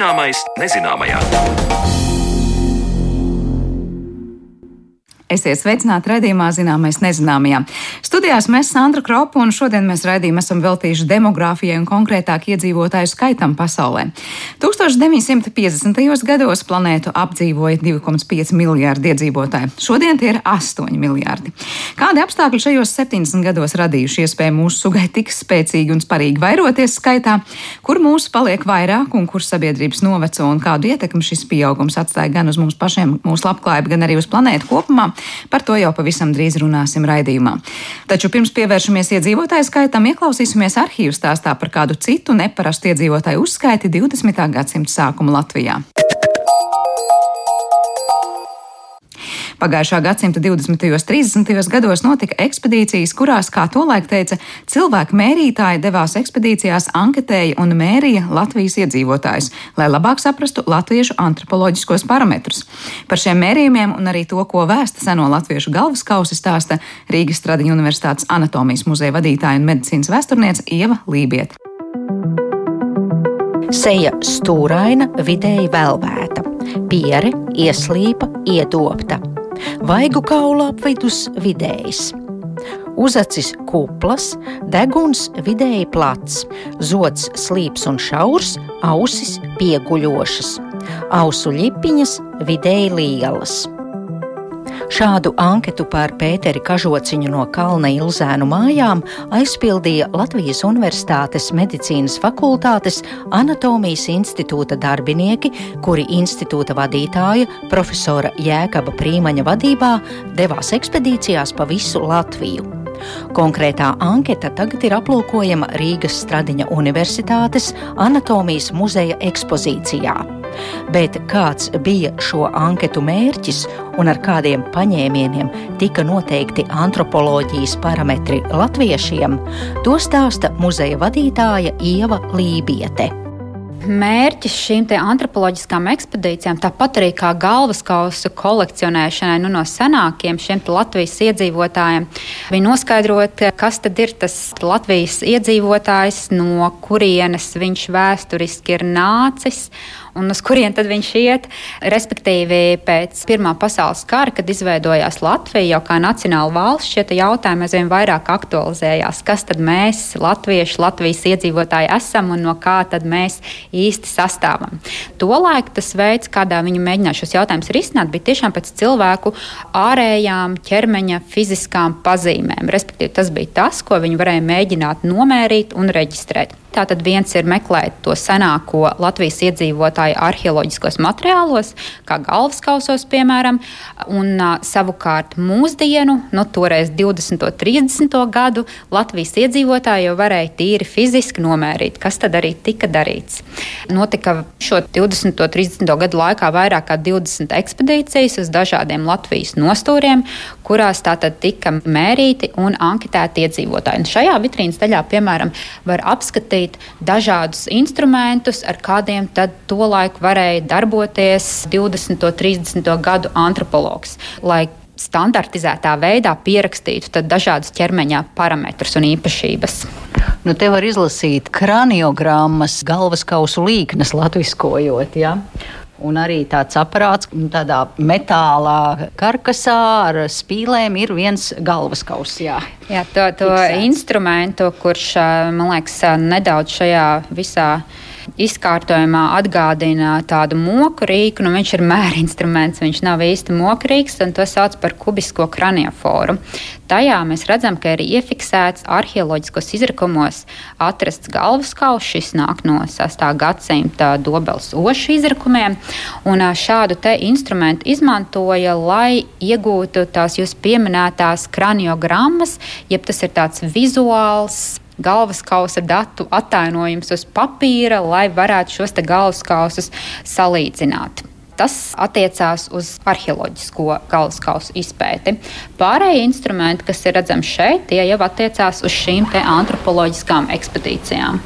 Zināmais nezināmajā. Esiet sveicināti raidījumā Zināmais nezināmajā. Studijās mēs Sandra Kropa un šodien mēs raidījumu esam veltījuši demogrāfijai un konkrētāk iedzīvotāju skaitam pasaulē. 1950. gados planētu apdzīvoja 2,5 miljārdi iedzīvotāju. Šodien tie ir 8 miljārdi. Kādi apstākļi šajos 70 gados radījuši iespēju mūsu sugai tik spēcīgi un sparīgi vairoties skaitā, kur mūsu paliek vairāk un kur sabiedrības noveco un kādu ietekmi šis pieaugums atstāja gan uz mums pašiem, mūsu labklājību, gan arī uz planētu kopumā? Par to jau pavisam drīz runāsim raidījumā. Taču pirms pievēršamies iedzīvotāju skaitam, ieklausīsimies arhīvu stāstā par kādu citu neparastu iedzīvotāju uzskaiti 20. gadsimta sākuma Latvijā. Pagājušā gadsimta 20. un 30. gados notika ekspedīcijas, kurās, kā tolaik teica, cilvēku mērītāji devās ekspedīcijās, anketēja un mērīja Latvijas iedzīvotājus, lai labāk saprastu latviešu antropoloģiskos parametrus. Par šiem mērījumiem un arī to, ko vēsta seno latviešu galvaskausi, stāsta Rīgas Stradiņa Universitātes anatomijas muzeja vadītāja un medicīnas vēsturniece Ieva Lībieta. Seja stūraina, vidēji velvēta, piere, ieslīpa, iedopta vaigu kaula apvidus vidējs. Uzacis kuplas, deguns vidēji plats, zods slīps un šaurs, ausis pieguļošas, ausu lipiņas vidēji lielas. Šādu anketu par Pēteri Kažociņu no Kalna Ilzēnu mājām aizpildīja Latvijas Universitātes medicīnas fakultātes anatomijas institūta darbinieki, kuri institūta vadītāja profesora Jēkaba Prīmaņa vadībā devās ekspedīcijās pa visu Latviju. Konkrētā anketa tagad ir aplūkojama Rīgas Stradiņa Universitātes anatomijas muzeja ekspozīcijā. Bet kāds bija šo anketu mērķis un ar kādiem paņēmieniem tika noteikti antropoloģijas parametri latviešiem, to stāsta muzeja vadītāja Ieva Lībiete mērķis šīm antropoloģiskām ekspedīcijām, tāpat arī kā galvaskausu kolekcionēšanai nu, no senākiem šiem Latvijas iedzīvotājiem, bija noskaidrot, kas tad ir tas Latvijas iedzīvotājs, no kurienes viņš vēsturiski ir nācis un uz kurien tad viņš iet. Respektīvi, pēc Pirmā pasaules kara, kad izveidojās Latvija jau kā nacionāla valsts, šie jautājumi aizvien vairāk aktualizējās. Kas tad mēs, latvieši, Latvijas iedzīvotāji, esam un no kā tad mēs īsti sastāvam? Tolaik tas veids, kādā viņi mēģināja šos jautājumus risināt, bija tiešām pēc cilvēku ārējām ķermeņa fiziskām pazīmēm. Respektīvi, tas bija tas, ko viņi varēja mēģināt nomērīt un reģistrēt. Tātad viens ir meklēt to senāko Latvijas iedzīvotāju arheoloģiskos materiālos, kā galvaskausos, piemēram, un savukārt mūsdienu, nu, toreiz 20. un 30. gadu Latvijas iedzīvotāji jau varēja tīri fiziski nomērīt, kas tad arī tika darīts. Notika šo 20. un 30. gadu laikā vairāk kā 20 ekspedīcijas uz dažādiem Latvijas nostūriem, kurās tātad tika mērīti un anketēti iedzīvotāji. Un šajā vitrīnas daļā, piemēram, var apskatīt attīstīt dažādus instrumentus, ar kādiem tad tolaik varēja darboties 20. un 30. gadu antropologs. Lai standartizētā veidā pierakstītu dažādus ķermeņa parametrus un īpašības. Nu, te var izlasīt kraniogrammas, galvaskausu līknes, latviskojot. Ja? Un arī tāds aparāts, tādā metālā karkasā ar spīlēm, ir viens galvaskauss. Jā, jā to, to instrumentu, kurš man liekas nedaudz šajā visā izkārtojumā atgādina tādu moku rīku. Nu, viņš ir mērinstruments, viņš nav īsti mokrīgs, un to sauc par kubisko kranioforu. Tajā mēs redzam, ka ir iefiksēts arheoloģiskos izrakumos atrasts galvaskauls. Šis nāk no 6. gadsimta dobeles ošu izrakumiem, un šādu te instrumentu izmantoja, lai iegūtu tās jūs pieminētās kraniogrammas, jeb tas ir tāds vizuāls galvaskausa datu attainojums uz papīra, lai varētu šos galvaskausus salīdzināt. Tas attiecās uz arheoloģisko galvaskausu izpēti. Pārējie instrumenti, kas ir redzami šeit, tie jau attiecās uz šīm antropoloģiskām ekspedīcijām.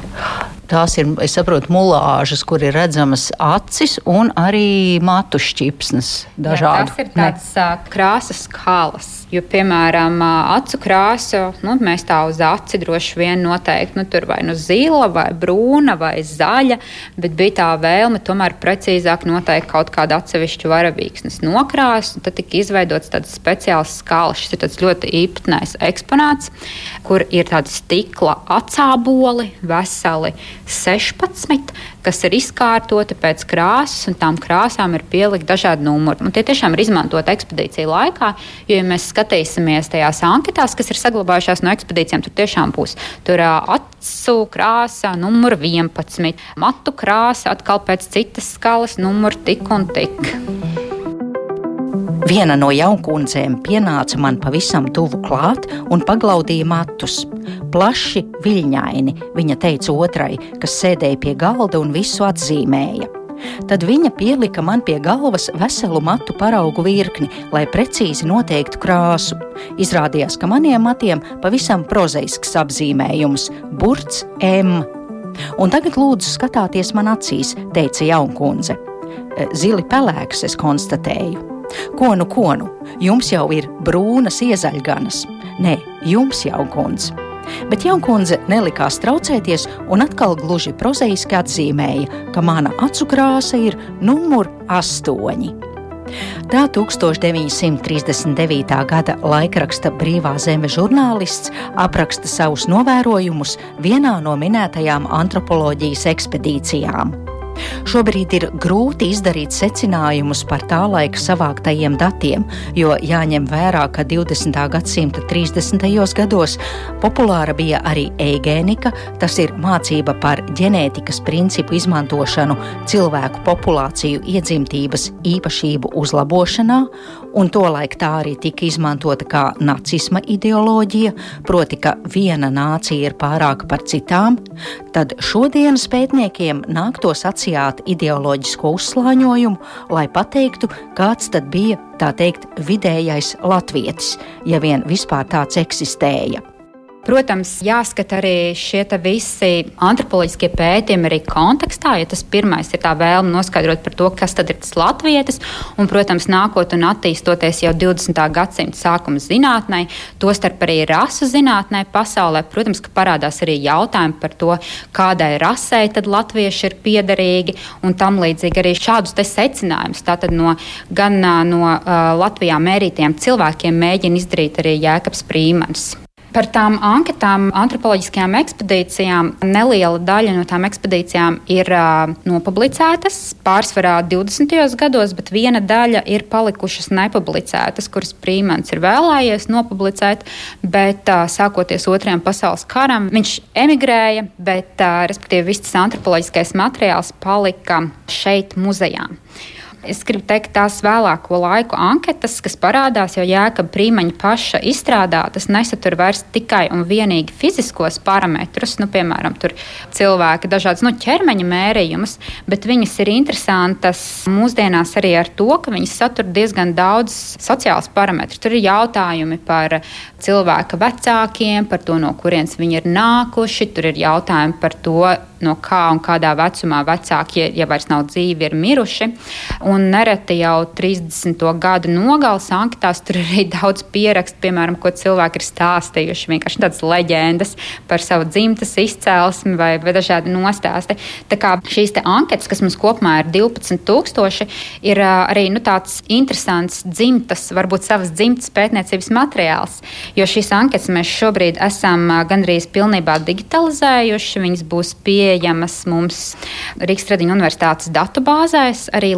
Tās ir, es saprotu, mulāžas, kur ir redzamas acis un arī matu šķipsnes dažādi. Jā, tas ir tāds ne. krāsas skalas. Jo, piemēram, acu krāsu nu, mēs tā uz aci droši vien noteikti nu, tur vai nu zila, vai brūna, vai zaļa, bet bija tā vēlme tomēr precīzāk noteikt kaut kādu atsevišķu varavīksnes nokrāsu. Tad tika izveidots tāds speciāls skalas. Šis ir tāds ļoti īpatnējs eksponāts, kur ir tādi stikla acāboli, veseli 16 kas ir izkārtota pēc krāsas, un tām krāsām ir pielikt dažādi numuri. Un tie tiešām ir izmantoti ekspedīciju laikā, jo, ja mēs skatīsimies tajās anketās, kas ir saglabājušās no ekspedīcijām, tur tiešām būs tur acu krāsa, numur 11, matu krāsa, atkal pēc citas skalas, numur tik un tik. Viena no jaunkundzēm pienāca man pavisam tuvu klāt un paglaudīja matus. Plaši, viļņaini, viņa teica otrai, kas sēdēja pie galda un visu atzīmēja. Tad viņa pielika man pie galvas veselu matu paraugu virkni, lai precīzi noteiktu krāsu. Izrādījās, ka maniem matiem pavisam prozaisks apzīmējums - burts M. Un tagad lūdzu skatāties man acīs, teica jaunkundze. Zili pelēks, es konstatēju. Ko nu, ko nu, jums jau ir brūnas iezaļganas. Nē, jums jau kundze. Bet jaunkundze nelikās traucēties un atkal gluži prozaiski atzīmēja, ka mana acu krāsa ir numur astoņi. Tā 1939. gada laikraksta Brīvā zeme žurnālists apraksta savus novērojumus vienā no minētajām antropoloģijas ekspedīcijām. Šobrīd ir grūti izdarīt secinājumus par tā laika savāktajiem datiem, jo jāņem vērā, ka 20. gadsimta 30. gados populāra bija arī eigēnika, tas ir mācība par ģenētikas principu izmantošanu cilvēku populāciju iedzimtības īpašību uzlabošanā, un tolaik tā arī tika izmantota kā nacisma ideoloģija, proti, ka viena nācija ir pārāka par citām, tad šodienas pētniekiem nāktos atsijāt ideoloģisko uzslāņojumu, lai pateiktu, kāds tad bija tā teikt vidējais latvietis, ja vien vispār tāds eksistēja. Protams, jāskata arī šie visi antropoloģiskie pētījumi arī kontekstā, jo tas pirmais ir tā vēlme noskaidrot par to, kas tad ir tas latvietis, un, protams, nākot un attīstoties jau 20. gadsimta sākuma zinātnē, tostarp arī rasu zinātnē pasaulē, protams, ka parādās arī jautājumi par to, kādai rasei tad latvieši ir piederīgi, un tam līdzīgi arī šādus secinājumus. Tātad no, gan no uh, Latvijā mērītiem cilvēkiem mēģina izdarīt arī Jēkabs Prīmans. Par tām anketām, antropoloģiskajām ekspedīcijām, neliela daļa no tām ekspedīcijām ir uh, nopublicētas pārsvarā 20. gados, bet viena daļa ir palikušas nepublicētas, kuras Prīmans ir vēlējies nopublicēt, bet uh, sākoties Otrajam pasaules karam viņš emigrēja, bet uh, respektīvi viss tas antropoloģiskais materiāls palika šeit muzejā. Es gribu teikt, tās vēlāko laiku anketas, kas parādās jau Jēkabā Prīmaņa paša izstrādātas, nesatur vairs tikai un vienīgi fiziskos parametrus, nu, piemēram, cilvēka dažādas nu, ķermeņa mērījumus, bet viņas ir interesantas mūsdienās arī ar to, ka viņas satur diezgan daudz sociālus parametrus. Tur ir jautājumi par cilvēka vecākiem, par to, no kurienes viņi ir nākuši, tur ir jautājumi par to, no kā un kādā vecumā vecāki, ja, vairs nav dzīvi, ir miruši. Un nereti jau 30. gadu nogales anketās tur ir arī daudz pierakstu, piemēram, ko cilvēki ir stāstījuši. Vienkārši tādas leģendas par savu dzimtas izcelsmi vai, vai dažādi nostāsti. Tā kā šīs anketas, kas mums kopumā ir 12,000, ir arī nu, tāds interesants dzimtas, varbūt savas dzimtas pētniecības materiāls. Jo šīs anketas mēs šobrīd esam gandrīz pilnībā digitalizējuši. Viņas būs pieejamas mums Rīgas Tradiņu universitātes datubāzēs arī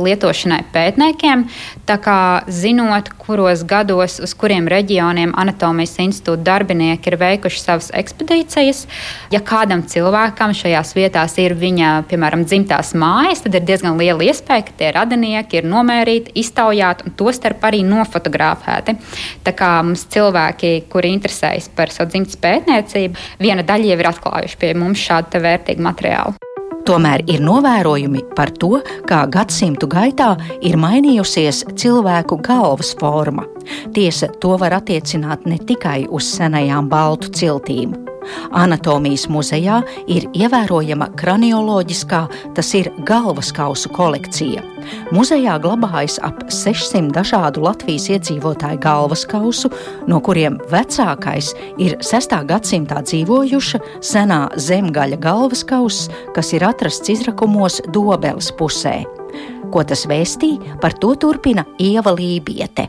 lietošanai pētniekiem. Tā kā zinot, kuros gados, uz kuriem reģioniem anatomijas institūta darbinieki ir veikuši savas ekspedīcijas, ja kādam cilvēkam šajās vietās ir viņa, piemēram, dzimtās mājas, tad ir diezgan liela iespēja, ka tie radinieki ir nomērīti, iztaujāti un tostarp arī nofotografēti. Tā kā mums cilvēki, kuri interesējas par savu dzimtas pētniecību, viena daļa jau ir atklājuši pie mums šādu vērtīgu materiālu. Tomēr ir novērojumi par to, kā gadsimtu gaitā ir mainījusies cilvēku galvas forma. Tiesa, to var attiecināt ne tikai uz senajām baltu ciltīm. Anatomijas muzejā ir ievērojama kranioloģiskā, tas ir galvaskausu kolekcija. Muzejā glabājas ap 600 dažādu Latvijas iedzīvotāju galvaskausu, no kuriem vecākais ir 6. gadsimtā dzīvojuša senā zemgaļa galvaskauss, kas ir atrasts izrakumos Dobeles pusē. Ko tas vēstī, par to turpina Ieva Lībiete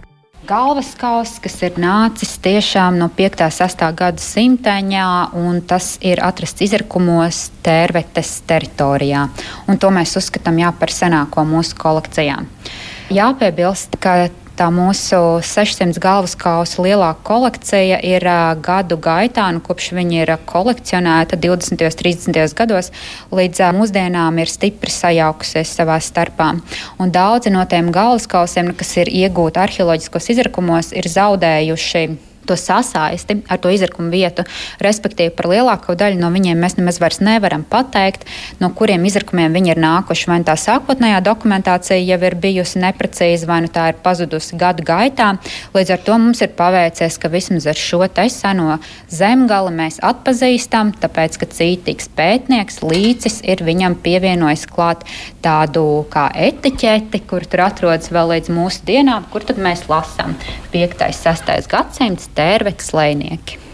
galvaskauss, kas ir nācis tiešām no 5. un 6. gadsimteņā, un tas ir atrasts izrakumos Tērvetes teritorijā. Un to mēs uzskatām jā, par senāko mūsu kolekcijā. Jāpiebilst, ka Tā mūsu 600 galvaskausa lielākā kolekcija ir gadu gaitā, nu, kopš viņa ir kolekcionēta 20. un 30. gados, līdz mūsdienām ir stipri sajaukusies savā starpā. Un daudzi no tiem galvaskausiem, kas ir iegūti arheoloģiskos izrakumos, ir zaudējuši to sasaisti ar to izrakumu vietu. Respektīvi, par lielāko daļu no viņiem mēs nemaz vairs nevaram pateikt, no kuriem izrakumiem viņi ir nākuši. Vai nu tā sākotnējā dokumentācija jau ir bijusi neprecīza, vai nu tā ir pazudusi gadu gaitā. Līdz ar to mums ir paveicies, ka vismaz ar šo seno zemgali mēs atpazīstam, tāpēc, ka cītīgs pētnieks līcis ir viņam pievienojis klāt tādu kā etiķeti, kur tur atrodas vēl līdz mūsu dienām, kur tad mēs lasām 5. un 6. gadsimts tērvetes lēnieki.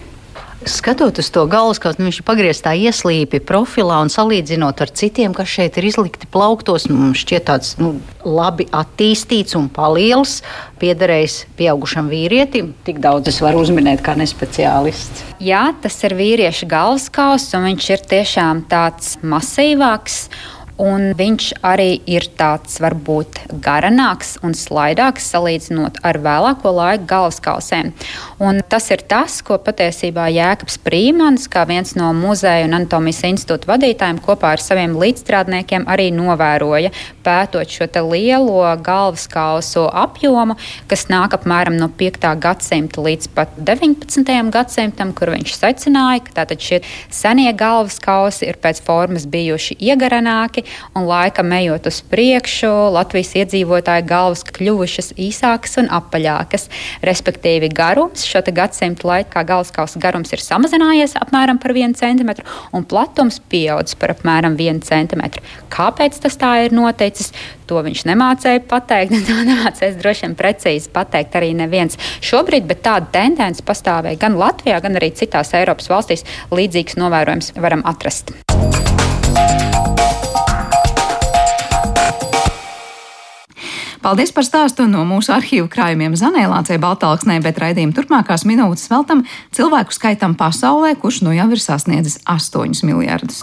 Skatoties uz to galvaskausu, nu, viņš ir pagrieztā ieslīpi profilā un salīdzinot ar citiem, kas šeit ir izlikti plauktos, nu, mums šķiet tāds nu, labi attīstīts un paliels, piederējis pieaugušam vīrietim. Tik daudz es varu uzminēt kā nespeciālists. Jā, tas ir vīrieša galvaskauss, un viņš ir tiešām tāds masīvāks. Un viņš arī ir tāds varbūt garanāks un slaidāks salīdzinot ar vēlāko laiku galvaskausēm. Un tas ir tas, ko patiesībā Jēkabs Prīmans, kā viens no muzeja un anatomijas institūta vadītājiem, kopā ar saviem līdzstrādniekiem arī novēroja, pētot šo lielo galvaskausu apjomu, kas nāk apmēram no 5. gadsimta līdz pat 19. gadsimtam, kur viņš secināja, ka tātad šie senie galvaskausi ir pēc formas bijuši iegaranāki un laikam ejot uz priekšu, Latvijas iedzīvotāju galvas kļuvušas īsākas un apaļākas. Respektīvi, garums šo gadsimtu laikā galvaskausa garums ir samazinājies apmēram par 1 cm un platums pieaudzis par apmēram 1 cm. Kāpēc tas tā ir noticis? To viņš nemācīja pateikt, to nemācīs droši vien precīzi pateikt arī neviens šobrīd, bet tāda tendence pastāvēja gan Latvijā, gan arī citās Eiropas valstīs. Līdzīgs novērojums varam atrast. Paldies par stāstu no mūsu arhīvu krājumiem Zanēlācē, Baltāksnē, bet raidījuma turpmākās minūtes veltam cilvēku skaitam pasaulē, kurš nu jau ir sasniedzis 8 miljardus.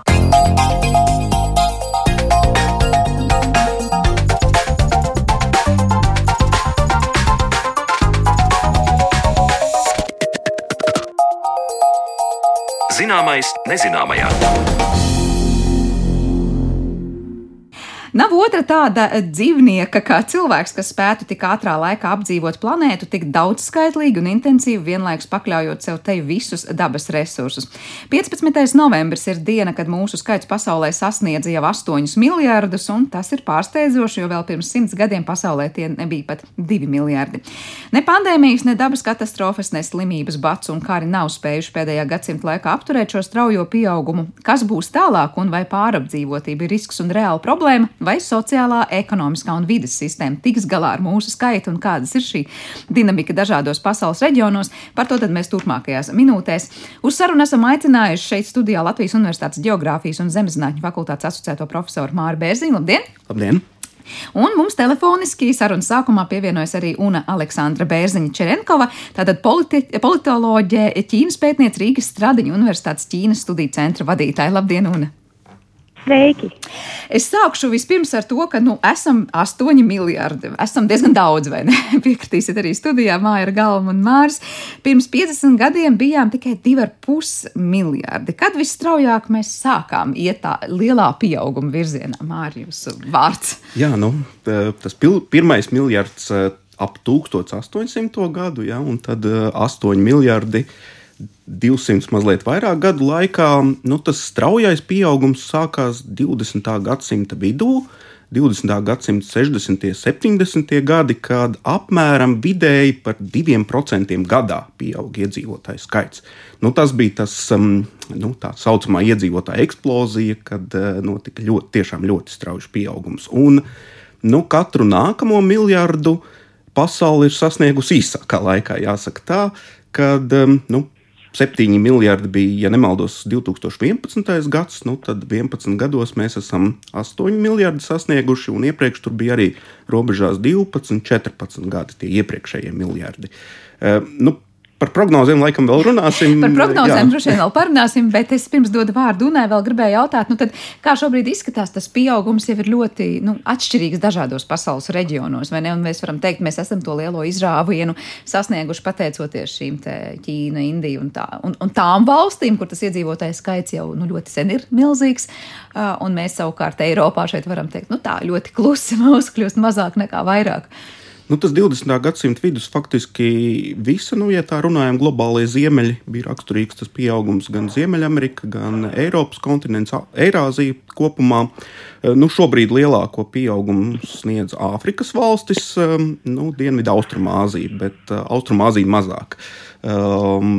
Zināmais nezināmajā. Nav otra tāda dzīvnieka kā cilvēks, kas spētu tik ātrā laikā apdzīvot planētu, tik daudzskaitlīgi un intensīvi vienlaikus pakļaujot sev te visus dabas resursus. 15. novembris ir diena, kad mūsu skaits pasaulē sasniedz jau 8 miljardus, un tas ir pārsteidzoši, jo vēl pirms simts gadiem pasaulē tie nebija pat 2 miljardi. Ne pandēmijas, ne dabas katastrofas, ne slimības bats un kari nav spējuši pēdējā gadsimta laikā apturēt šo straujo pieaugumu. Kas būs tālāk un vai pārapdzīvotība ir risks un reāla problēma? Vai sociālā, ekonomiskā un vidas sistēma tiks galā ar mūsu skaitu un kādas ir šī dinamika dažādos pasaules reģionos. Par to mēs turpmākajās minūtēs. Uz sarunu esam aicinājuši šeit studijā Latvijas Universitātes Geogrāfijas un Zemezinātņu fakultātes asociēto profesoru Māru Bērziņu. Labdien! Labdien! Un mums telefoniski sarunas sākumā pievienojas arī Una Aleksandra Bērziņa Čerenkova, tātad politi politoloģe, Ķīnas pētniece Rīgas Stradiņa Universitātes Ķīnas studiju centra vadītāja. Labdien, Una! Sveiki! Es sākšu vispirms ar to, ka nu, esam 8 miljardi. Esam diezgan daudz, vai ne? Piekritīsiet arī studijā, Māja ar galvu un Mārs. Pirms 50 gadiem bijām tikai 2,5 miljardi. Kad visstraujāk mēs sākām iet tā lielā pieauguma virzienā, Māra, jūsu vārds? Jā, nu, tas pil, pirmais miljards eh, ap 1800. gadu, ja, un tad 8 eh, miljardi. 200 mazliet vairāk gadu laikā, nu, tas straujais pieaugums sākās 20. gadsimta vidū. 20. gadsimta 60. un 70. gadi, kad apmēram vidēji par 2% gadā pieauga iedzīvotāju skaits. Nu, tas bija tas um, nu, tā saucamā iedzīvotāja eksplozija, kad uh, notika ļoti, ļoti strauji pieaugums. Un nu, katru nākamo miljardu pasaule ir sasniegusi īsākā laikā, jāsaka tā, kad um, nu, 7 miljardi bija, ja nemaldos, 2011. gads, nu tad 11 gados mēs esam 8 miljardi sasnieguši, un iepriekš tur bija arī robežās 12, 14 gadi tie iepriekšējie miljardi. Uh, nu, Par prognozēm laikam vēl runāsim. Par prognozēm droši vien vēl parunāsim, bet es pirms dodu vārdu Unai vēl gribēju jautāt, nu tad, kā šobrīd izskatās, tas pieaugums jau ir ļoti nu, atšķirīgs dažādos pasaules reģionos, vai ne? Un mēs varam teikt, mēs esam to lielo izrāvienu sasnieguši pateicoties šīm te Ķīna, Indija un, tā, un, un tām valstīm, kur tas iedzīvotājs skaits jau nu, ļoti sen ir milzīgs. Un mēs savukārt Eiropā šeit varam teikt, nu tā ļoti klusi mūsu kļūst mazāk nekā vairāk. Nu, tas 20. gadsimta vidus faktiski visa, nu, ja tā runājam, globālajie ziemeļi bija raksturīgs tas pieaugums gan Ziemeļamerika, gan Eiropas kontinents, Eirāzija kopumā. Eh, nu, šobrīd lielāko pieaugumu sniedz Āfrikas valstis, eh, nu, Dienvidu Austrumāzija, bet eh, Austrumāzija mazāk. Um,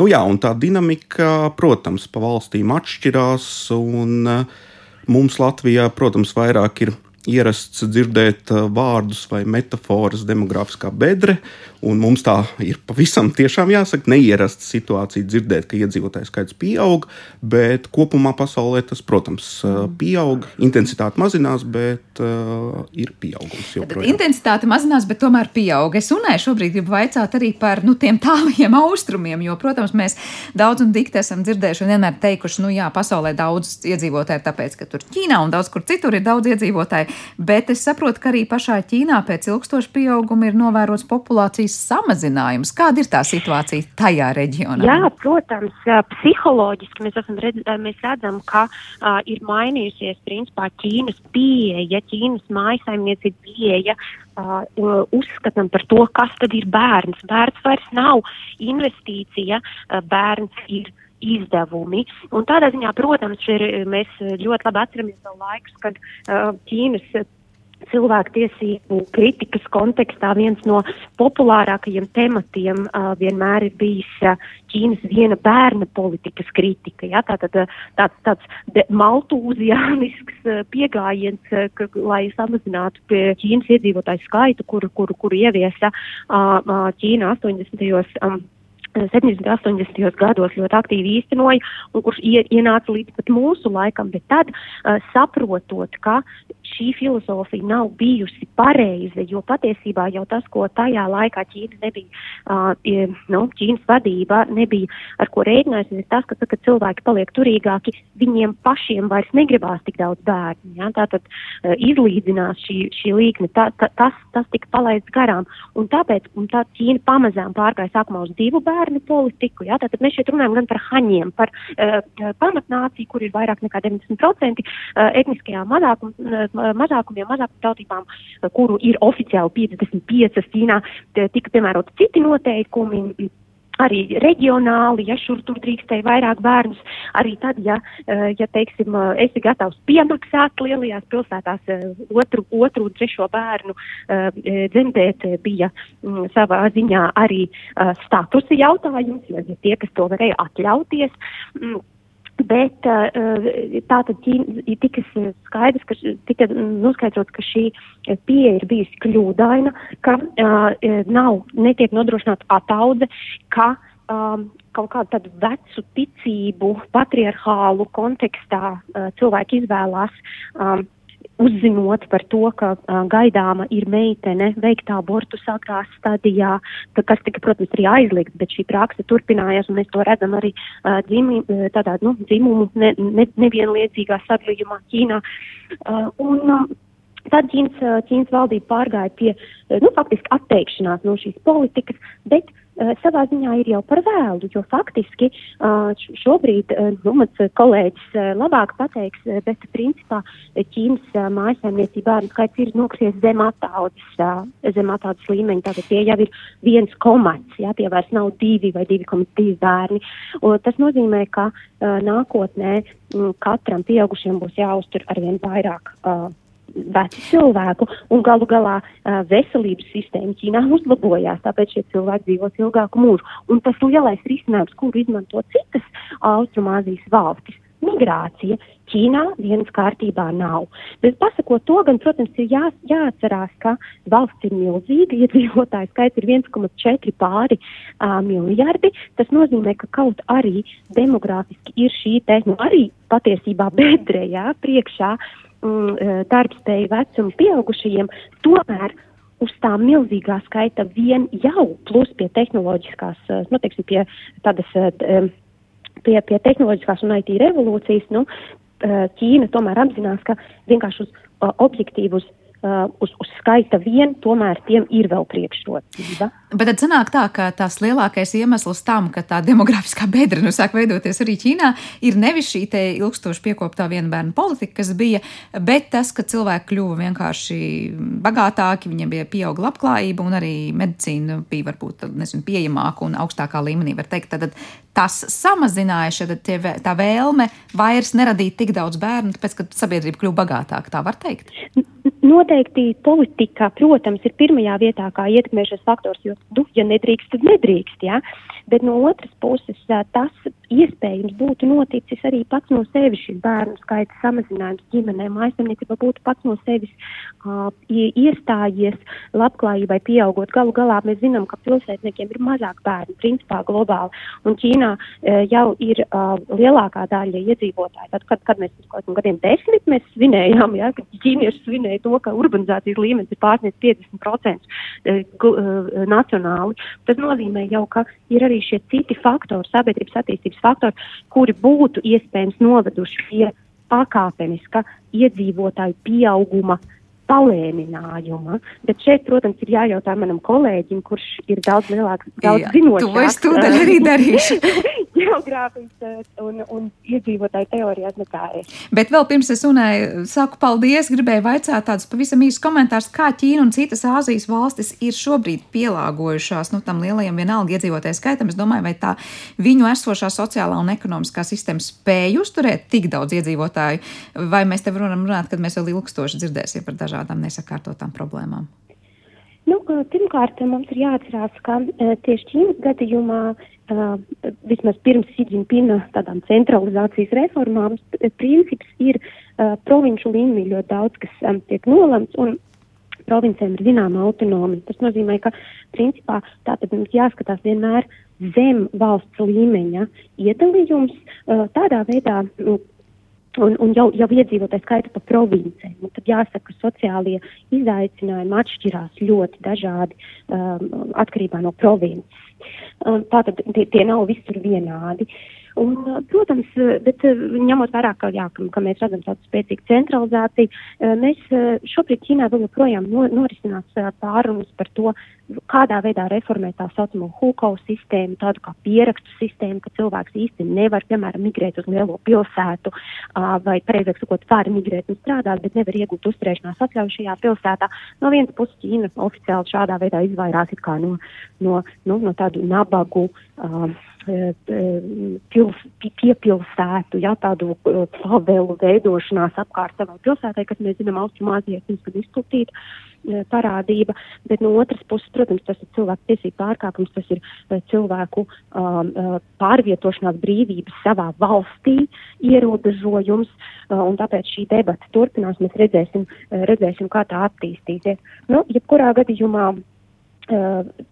nu, jā, un tā dinamika, protams, pa valstīm atšķirās, un mums Latvijā, protams, vairāk ir ierasts dzirdēt uh, vārdus vai metafāras demogrāfiskā bedre, un mums tā ir pavisam tiešām jāsaka, neierasta situācija dzirdēt, ka iedzīvotāju skaits pieaug, bet kopumā pasaulē tas, protams, uh, pieaug, intensitāte mazinās, bet uh, ir pieaugums. Tad intensitāte mazinās, bet tomēr pieaug. Es unai šobrīd gribu vaicāt arī par nu, tiem tālajiem austrumiem, jo, protams, mēs daudz un dikti esam dzirdējuši un vienmēr teikuši, nu jā, pasaulē daudz iedzīvotāju, tāpēc, ka tur Ķīnā un daudz kur citur ir daudz iedzīvotāju bet es saprotu, ka arī pašā Ķīnā pēc ilgstoša pieauguma ir novērots populācijas samazinājums. Kāda ir tā situācija tajā reģionā? Jā, protams, psiholoģiski mēs, redz, mēs redzam, ka uh, ir mainījusies principā Ķīnas pieeja, Ķīnas mājasaimniecība pieeja Uh, uzskatām par to, kas tad ir bērns. Bērns vairs nav investīcija, uh, bērns ir izdevumi. Un tādā ziņā, protams, ir, mēs ļoti labi atceramies to laikus, kad uh, Ķīnas cilvēktiesību kritikas kontekstā viens no populārākajiem tematiem uh, vienmēr ir bijis uh, Ķīnas viena bērna politikas kritika. Ja? Tātad uh, tāds, tāds maltūzijānisks uh, pieejams, uh, lai samazinātu Ķīnas iedzīvotāju skaitu, kuru, kuru, kuru ieviesa uh, uh, Ķīna 80. Um, 70. un 80. gados ļoti aktīvi īstenoja, un kurš ienāca līdz pat mūsu laikam, bet tad uh, saprotot, ka šī filozofija nav bijusi pareiza, jo patiesībā jau tas, ko tajā laikā Ķīna nebija, uh, nu, Ķīnas vadība nebija ar ko rēķinājusies, ir tas, ka, kad cilvēki paliek turīgāki, viņiem pašiem vairs negribās tik daudz bērnu. Ja? Tātad uh, izlīdzinās šī, šī līkne, tā, tā, tas, tas tika palaists garām, un tāpēc un tā Ķīna pamazām pārgāja sākumā uz divu bērnu politiku. Ja? Tātad mēs šeit runājam gan par haņiem, par uh, pamatnāciju, kur ir vairāk nekā 90% uh, etniskajām mazākumā mazākumiem, mazākumu tautībām, kuru ir oficiāli 55 Ķīnā, tika piemēroti citi noteikumi arī reģionāli, ja šur tur drīkstēja vairāk bērnus, arī tad, ja, ja teiksim, esi gatavs piemaksāt lielajās pilsētās otru, otru trešo bērnu dzemdēt, bija savā ziņā arī statusa jautājums, jo ja tie, kas to varēja atļauties, Bet tā tad tika skaidrs, ka tika noskaidrots, ka šī pieeja ir bijusi kļūdaina, ka uh, nav, netiek nodrošināta ataudze, ka um, kaut kādu tādu vecu ticību patriarchālu kontekstā uh, cilvēki izvēlās um, uzzinot par to, ka uh, gaidāma ir meitene veikta abortu agrā stadijā, ka, kas tika, protams, arī aizliegts, bet šī praksa turpinājās, un mēs to redzam arī uh, dzimi, tādā, nu, dzimumu ne, ne, nevienlīdzīgā sadalījumā Ķīnā. Uh, un, uh, Tad Ķīnas, Ķīnas valdība pārgāja pie nu, faktiski atteikšanās no šīs politikas, bet Eh, savā ziņā ir jau par vēlu, jo faktiski eh, šobrīd, eh, nu, mans kolēģis labāk pateiks, bet principā Ķīnas mājasēmniecība bērnu skaits ir nokries zem attaudzes, zem attaudzes līmeņa, tātad tie jau ir viens komats, jā, tie vairs nav divi vai divi komatīvi bērni. Un tas nozīmē, ka nākotnē katram pieaugušiem būs jāuztur arvien vairāk veci cilvēku, un galu galā uh, veselības sistēma Ķīnā uzlabojās, tāpēc šie cilvēki dzīvos ilgāku mūžu. Un tas lielais risinājums, kuru izmanto citas Austrumāzijas valstis, migrācija. Ķīnā dienas kārtībā nav. Bet pasakot to, gan, protams, ir jā, jāatcerās, ka valsts ir milzīga, iedzīvotāju skaits ir 1,4 pāri uh, miljardi. Tas nozīmē, ka kaut arī demogrāfiski ir šī te, nu, arī patiesībā bedre, jā, priekšā mm, darbspēju vecumu pieaugušajiem, tomēr uz tā milzīgā skaita vien jau plus pie tehnoloģiskās, nu, teiksim, pie tādas pie, pie tehnoloģiskās un IT revolūcijas, nu, Ķīna tomēr apzinās, ka vienkārši uz objektīvus uh, uz, uz skaita vien, tomēr tiem ir vēl priekšrocība. Bet tad sanāk tā, ka tās lielākais iemesls tam, ka tā demografiskā bedra nu sāk veidoties arī Ķīnā, ir nevis šī te ilgstoši piekoptā viena bērnu politika, kas bija, bet tas, ka cilvēki kļuva vienkārši bagātāki, viņiem bija pieauga labklājība un arī medicīna bija varbūt, nezinu, pieejamāka un augstākā līmenī, var teikt. Tad tas samazināja šeit tā vēlme vairs neradīt tik daudz bērnu, tāpēc, ka sabiedrība kļuva bagātāka, tā var teikt. Noteikti politika, protams, ir pirmajā vietā, kā ietekmē šis faktors, jo, nu, ja nedrīkst, tad nedrīkst, jā. Bet no otras puses, tas iespējams būtu noticis arī pats no sevis šis bērnu skaita samazinājums ģimenē. Mājasemniecība būtu pats no sevis uh, iestājies labklājībai pieaugot. Galu galā mēs zinām, ka pilsētniekiem ir mazāk bērnu, principā globāli. Un Ķīnā uh, jau ir uh, lielākā daļa iedzīvotāji. Tad, kad, kad mēs kaut kādiem gadiem desmit mēs svinējām, ja, kad ķīnieši svinēja to, ka urbanizācijas līmenis ir pārsniedz 50% uh, uh, nacionāli, tas nozīmē jau, ka ir arī šie citi faktori, sabiedrības attīstības faktori, kuri būtu iespējams noveduši pie pakāpeniska iedzīvotāju pieauguma palēninājuma. Bet šeit, protams, ir jājautā manam kolēģim, kurš ir daudz lielāks, daudz zinošāks. To es tūdaļ arī darīšu. geogrāfijas eh, un, un iedzīvotāju teorijās nekā es. Bet vēl pirms es runāju, saku paldies, gribēju vaicāt tādus pavisam īsus komentārus, kā Ķīna un citas Āzijas valstis ir šobrīd pielāgojušās nu, tam lielajam vienalga iedzīvotāju skaitam. Es domāju, vai tā viņu esošā sociālā un ekonomiskā sistēma spēj uzturēt tik daudz iedzīvotāju, vai mēs te varam runāt, kad mēs vēl ilgstoši dzirdēsim par dažādām nesakārtotām problēmām. Nu, pirmkārt, mums ir jāatcerās, ka tieši Ķīnas gadījumā uh, vismaz pirms Sīdžinpina tādām centralizācijas reformām, princips ir uh, provinču līmenī ļoti daudz, kas um, tiek nolemts, un provincēm ir zināma autonomija. Tas nozīmē, ka principā tātad mums jāskatās vienmēr zem valsts līmeņa iedalījums uh, tādā veidā, nu, Un, un jau, jau iedzīvotāju skaita pa provincēm. Un tad jāsaka, ka sociālie izaicinājumi atšķirās ļoti dažādi um, atkarībā no provinces. Tātad tie, tie nav visur vienādi. Un, protams, bet ņemot vērā, ka, jā, ka, ka mēs redzam tādu spēcīgu centralizāciju, mēs šobrīd Ķīnā vēl joprojām no, norisinās pārunas par to, kādā veidā reformēt tā saucamo hūkau sistēmu, tādu kā pierakstu sistēmu, ka cilvēks īsti nevar, piemēram, migrēt uz lielo pilsētu, vai, pareizāk sakot, var migrēt un strādāt, bet nevar iegūt uzturēšanās atļauju šajā pilsētā. No vienas puses Ķīna oficiāli šādā veidā izvairās it kā no, no, no, no tādu nabagu. Um, pils, piepilsētu, ja, tādu pavelu veidošanās apkārt savai pilsētai, kas, mēs zinām, Austrumāzijā ir diezgan izplatīta parādība, bet no otras puses, protams, tas ir cilvēku tiesību pārkāpums, tas ir cilvēku um, pārvietošanās brīvības savā valstī ierobežojums, un tāpēc šī debata turpinās, mēs redzēsim, redzēsim kā tā attīstīsies. Nu, jebkurā gadījumā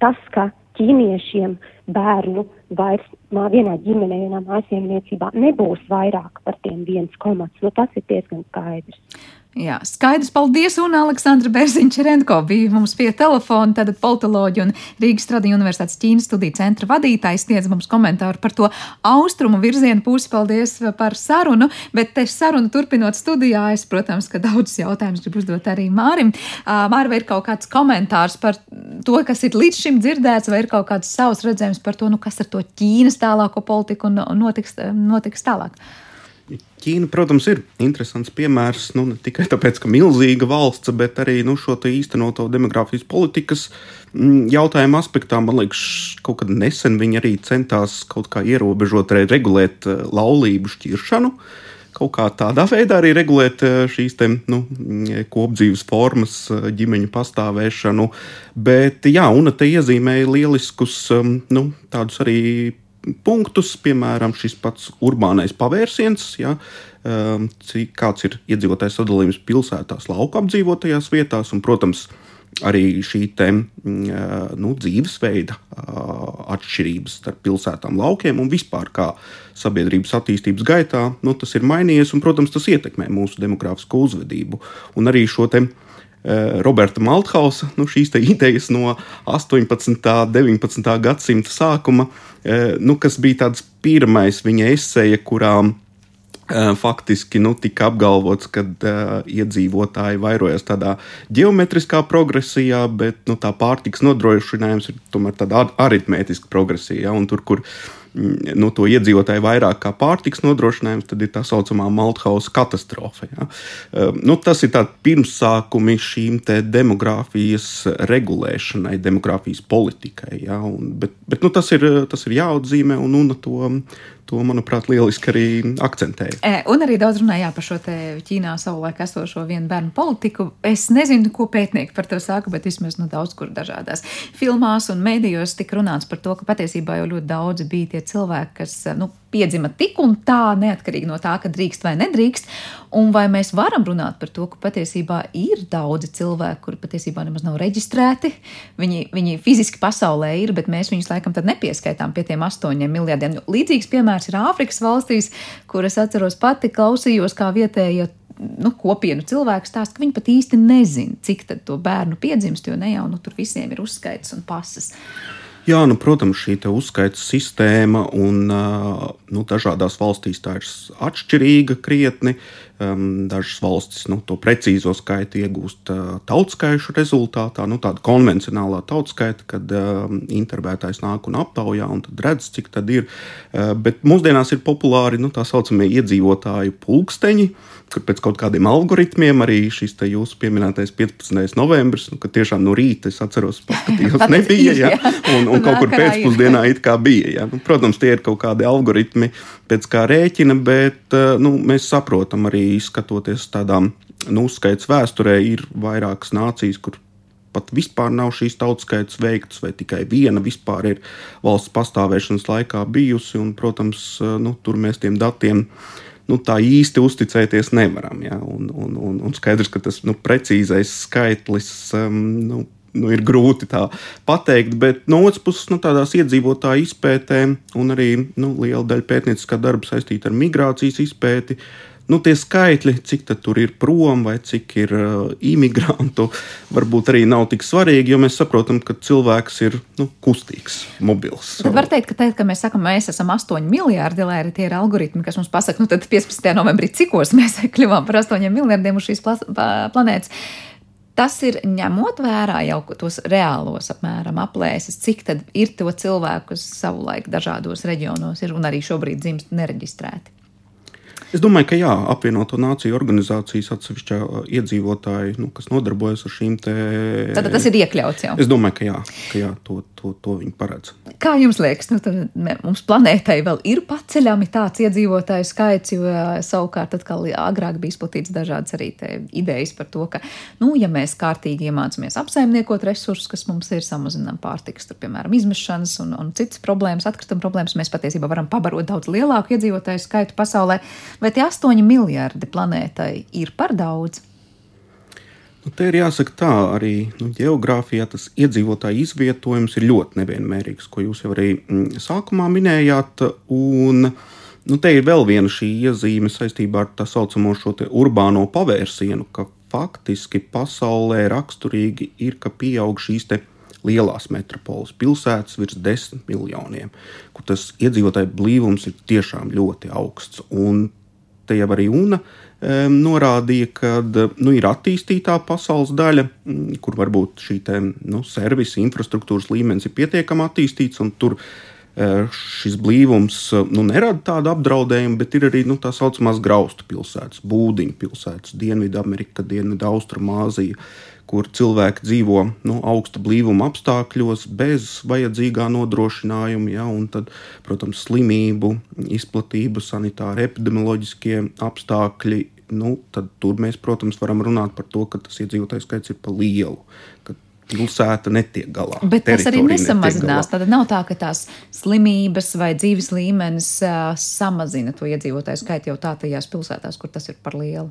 tas, ka ķīniešiem bērnu vairs mā, vienā ģimenē, vienā mājasemniecībā nebūs vairāk par tiem viens komats. Nu, tas ir diezgan skaidrs. Jā, skaidrs, paldies, un Aleksandra Berziņš-Renko bija mums pie telefona, tātad politoloģi un Rīgas Tradiņu Universitātes Ķīnas studiju centra vadītājs sniedz mums komentāru par to austrumu virzienu pusi. Paldies par sarunu, bet te sarunu turpinot studijā, es, protams, ka daudzus jautājumus gribu uzdot arī Mārim. Māri, vai ir kaut kāds komentārs par to, kas ir līdz šim dzirdēts, vai ir kaut kāds savs redzējums par to, nu, kas ar to Ķīnas tālāko politiku notiks, notiks tālāk? Ķīna, protams, ir interesants piemērs nu, ne tikai tāpēc, ka milzīga valsts, bet arī nu, šo īstenoto demogrāfijas politikas mm, jautājumu aspektā. Man liekas, kaut kad nesen viņi arī centās kaut kā ierobežot, regulēt eh, laulību šķiršanu. kaut kā tādā veidā arī regulēt šīs te, nu, kopdzīves formas, ģimeņu pastāvēšanu. Bet, jā, un te iezīmēja lieliskus nu, tādus arī punktus, piemēram, šis pats urbānais pavērsiens, ja, cik, kāds ir iedzīvotājs sadalījums pilsētās, lauka apdzīvotajās vietās, un, protams, arī šī te, mm, nu, dzīvesveida atšķirības starp pilsētām, laukiem un vispār kā sabiedrības attīstības gaitā, nu, tas ir mainījies un, protams, tas ietekmē mūsu demogrāfisko uzvedību. Un arī šo te Roberta Malthausa nu, šīs idejas no 18. un 19. gadsimta sākuma, nu, kas bija tāds pirmais viņa esseja, kurām faktiski nu, tika apgalvots, ka uh, iedzīvotāji vairojas tādā geometriskā progresijā, bet nu, tā pārtiks nodrošinājums ir tomēr tāda aritmētiska progresija. Ja, tur, kur mm, nu, to iedzīvotāju vairāk kā pārtiks nodrošinājums, tad ir tā saucamā Malthausa katastrofa. Ja. Uh, nu, tas ir pirmsākumi šīm demogrāfijas regulēšanai, demogrāfijas politikai. Ja, un, bet bet nu, tas, ir, tas ir jāatzīmē, un, un to, to, manuprāt, lieliski arī akcentēja. E, un arī daudz runājā par šo Ķīnā savulaik esošo vienu bērnu politiku. Es nezinu, ko pētnieki par to saka, bet vismaz nu, daudz kur dažādās filmās un mēdījos tika runāts par to, ka patiesībā jau ļoti daudzi bija tie cilvēki, kas nu, piedzima tik un tā, neatkarīgi no tā, ka drīkst vai nedrīkst. Un vai mēs varam runāt par to, ka patiesībā ir daudzi cilvēki, kuri patiesībā nemaz nav reģistrēti. Viņi, viņi fiziski pasaulē ir, bet mēs viņus laikam nepieskaitām pie tiem astoņiem miljardiem. Līdzīgs piemērs ir Āfrikas valstīs, kuras atceros pati klausījos, kā vietējie nu, kopienu cilvēku stāsta, ka viņi pat īsti nezina, cik to bērnu piedzimst, jo ne jau nu, tur visiem ir uzskaits un pasas. Jā, nu, protams, šī uzskaita sistēma un nu, dažādās valstīs tā ir atšķirīga krietni. Dažas valstis nu, to precīzo skaitu iegūst tautskaišu rezultātā, nu, tāda konvencionālā tautskaita, kad intervētājs nāk un aptaujā un redz, cik tad ir. Bet mūsdienās ir populāri nu, tā saucamie iedzīvotāju pulksteņi kur pēc kaut kādiem algoritmiem arī šis jūsu pieminētais 15. novembris, nu, kad tiešām no rīta es atceros, paskatījos, nebija, ja, un, un kaut kur pēcpusdienā it kā bija. Ja. Nu, protams, tie ir kaut kādi algoritmi pēc kā rēķina, bet eh, nu, mēs saprotam arī skatoties tādām nu, uzskaits vēsturē, ir vairākas nācijas, kur pat vispār nav šīs tautskaitas veikts, vai tikai viena vispār ir valsts pastāvēšanas laikā bijusi. Un, protams, eh, nu, tur mēs tiem datiem nu, tā īsti uzticēties nevaram. Ja? Un, un, un, un skaidrs, ka tas nu, precīzais skaitlis um, nu, nu, ir grūti tā pateikt, bet no otras puses, nu, tādās iedzīvotāju izpētēm un arī nu, liela daļa pētnieciskā darba saistīta ar migrācijas izpēti. Nu, tie skaitļi, cik tur ir prom vai cik ir uh, imigrantu, varbūt arī nav tik svarīgi, jo mēs saprotam, ka cilvēks ir nu, kustīgs, mobils. Tad var teikt, ka, teikt, ka mēs sakām, mēs esam 8 miljardi, lai arī tie ir algoritmi, kas mums pasaka, nu tad 15. novembrī cikos mēs kļuvām par 8 miljardiem uz šīs planētas. Tas ir ņemot vērā jau tos reālos apmēram aplēses, cik tad ir to cilvēku, kas savulaik dažādos reģionos ir un arī šobrīd dzimst nereģistrēti. Es domāju, ka jā, apvienoto nāciju organizācijas atsevišķā iedzīvotāji, nu, kas nodarbojas ar šīm te. Tad tas ir iekļauts jau. Es domāju, ka jā, ka jā to, to, to viņi paredz. Kā jums liekas, nu, mums planētai vēl ir paceļami tāds iedzīvotāju skaits, jo savukārt atkal agrāk bija izplatīts dažādas arī idejas par to, ka, nu, ja mēs kārtīgi iemācāmies apsaimniekot resursus, kas mums ir, samazinām pārtikas, tur, piemēram, izmešanas un, un citas problēmas, atkrituma problēmas, mēs patiesībā varam pabarot daudz lielāku iedzīvotāju skaitu pasaulē. Vai tie 8 miljardi planētai ir par daudz? Nu, te ir jāsaka tā, arī nu, geogrāfijā tas iedzīvotāju izvietojums ir ļoti nevienmērīgs, ko jūs jau arī mm, sākumā minējāt. Un, nu, te ir vēl viena šī iezīme saistībā ar tā saucamo urbāno pavērsienu, ka faktiski pasaulē raksturīgi ir, ka pieaug šīs lielās metropoles, pilsētas virs desmit miljoniem, kur tas iedzīvotāju blīvums ir tiešām ļoti augsts. Un te jau arī UNA norādīja, ka nu, ir attīstītā pasaules daļa, kur varbūt šī te, nu, servisa infrastruktūras līmenis ir pietiekami attīstīts, un tur šis blīvums nu, nerada tādu apdraudējumu, bet ir arī nu, tā saucamās graustu pilsētas, būdiņu pilsētas, Dienvidamerika, Dienvidaustrumāzija, kur cilvēki dzīvo nu, augsta blīvuma apstākļos, bez vajadzīgā nodrošinājuma, ja, un tad, protams, slimību, izplatību, sanitāri, epidemioloģiskie apstākļi. Nu, tad tur mēs, protams, varam runāt par to, ka tas iedzīvotājs skaits ir pa lielu, ka pilsēta netiek galā. Bet tas arī nesamazinās. Tad nav tā, ka tās slimības vai dzīves līmenis uh, samazina to iedzīvotāju skaitu jau tā tajās pilsētās, kur tas ir par lielu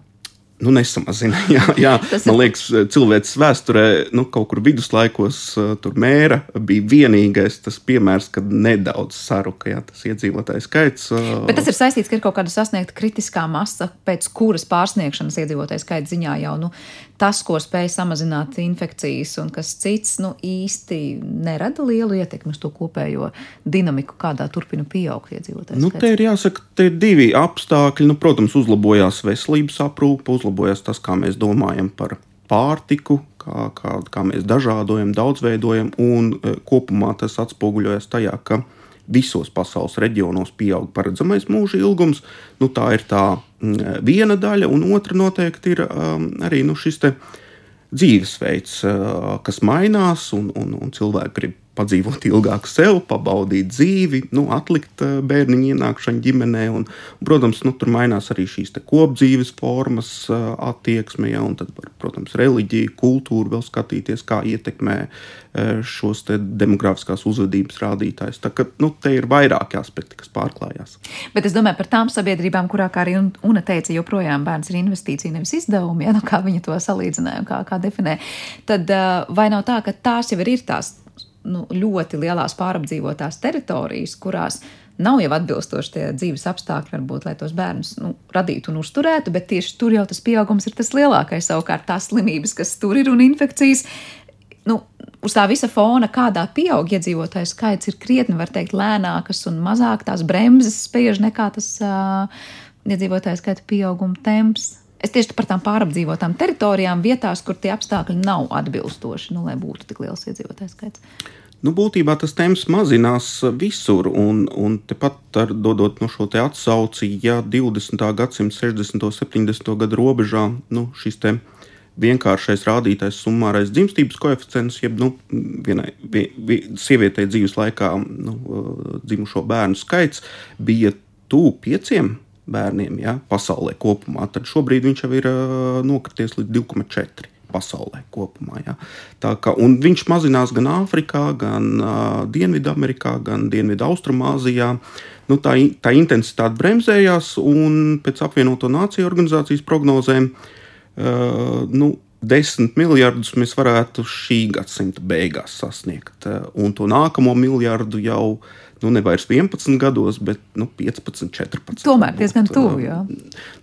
nu, nesamazina. Jā, jā. Man liekas, cilvēks vēsturē, nu, kaut kur viduslaikos, tur mēra bija vienīgais tas piemērs, kad nedaudz saruka jā, tas iedzīvotāju skaits. Bet tas ir saistīts, ka ir kaut kāda sasniegta kritiskā masa, pēc kuras pārsniegšanas iedzīvotāju skaita ziņā jau nu, tas, ko spēj samazināt infekcijas, un kas cits nu, īsti nerada lielu ietekmi uz to kopējo dinamiku, kādā turpina pieaugt iedzīvotāju. Nu, te ir jāsaka, te ir divi apstākļi. Nu, protams, uzlabojās veselības aprūpe, uzlabojās tas, kā mēs domājam par pārtiku, kā, kā, kā mēs dažādojam, daudzveidojam, un e, kopumā tas atspoguļojas tajā, ka visos pasaules reģionos pieaug paredzamais mūža ilgums. Nu, tā ir tā mm, viena daļa, un otra noteikti ir um, arī nu, šis dzīvesveids, uh, kas mainās, un, un, un cilvēki grib padzīvot ilgāk sev, pabaudīt dzīvi, nu, atlikt eh, bērniņu ienākšanu ģimenē. Un, un, protams, nu, tur mainās arī šīs kopdzīves formas, eh, attieksme, ja, un tad, protams, reliģija, kultūra vēl skatīties, kā ietekmē eh, šos demogrāfiskās uzvedības rādītājus. Tā kā nu, te ir vairāki aspekti, kas pārklājās. Bet es domāju par tām sabiedrībām, kurā, kā arī Una teica, joprojām bērns ir investīcija, nevis izdevumi, ja, nu, kā viņa to salīdzināja un kā, kā definē. Tad vai nav tā, ka tās jau ir tās nu, ļoti lielās pārapdzīvotās teritorijas, kurās nav jau atbilstoši tie dzīves apstākļi, varbūt, lai tos bērnus nu, radītu un uzturētu, bet tieši tur jau tas pieaugums ir tas lielākais. Savukārt tās slimības, kas tur ir un infekcijas, nu, uz tā visa fona, kādā pieaug iedzīvotāju skaits, ir krietni, var teikt, lēnākas un mazāk tās bremzes spiež nekā tas uh, iedzīvotāju skaita pieauguma temps. Es tieši par tām pārapdzīvotām teritorijām, vietās, kur tie apstākļi nav atbilstoši, nu, lai būtu tik liels iedzīvotāju skaits. Nu, būtībā tas temps mazinās visur, un, un tepat ar, dodot no šo atsauci, ja 20. gadsimta 60. un 70. gadu robežā nu, šis te vienkāršais rādītājs, summārais dzimstības koeficients, jeb nu, vienai vien, vien, sievietei dzīves laikā nu, dzimušo bērnu skaits bija tuvu pieciem bērniem ja, pasaulē kopumā, tad šobrīd viņš jau ir uh, nokrities līdz 2,4 pasaulē kopumā. Ja. Tā kā, viņš mazinās gan Āfrikā, gan uh, Dienvidamerikā, gan Dienvidu-Austrumāzijā. Nu, tā, tā intensitāte bremzējās, un pēc apvienoto nāciju organizācijas prognozēm uh, nu, 10 miljardus mēs varētu šī gadsimta beigās sasniegt, un to nākamo miljardu jau uh, nu, ne vairs 11 gados, bet nu, 15, 14. Tomēr diezgan tuvu. Jā.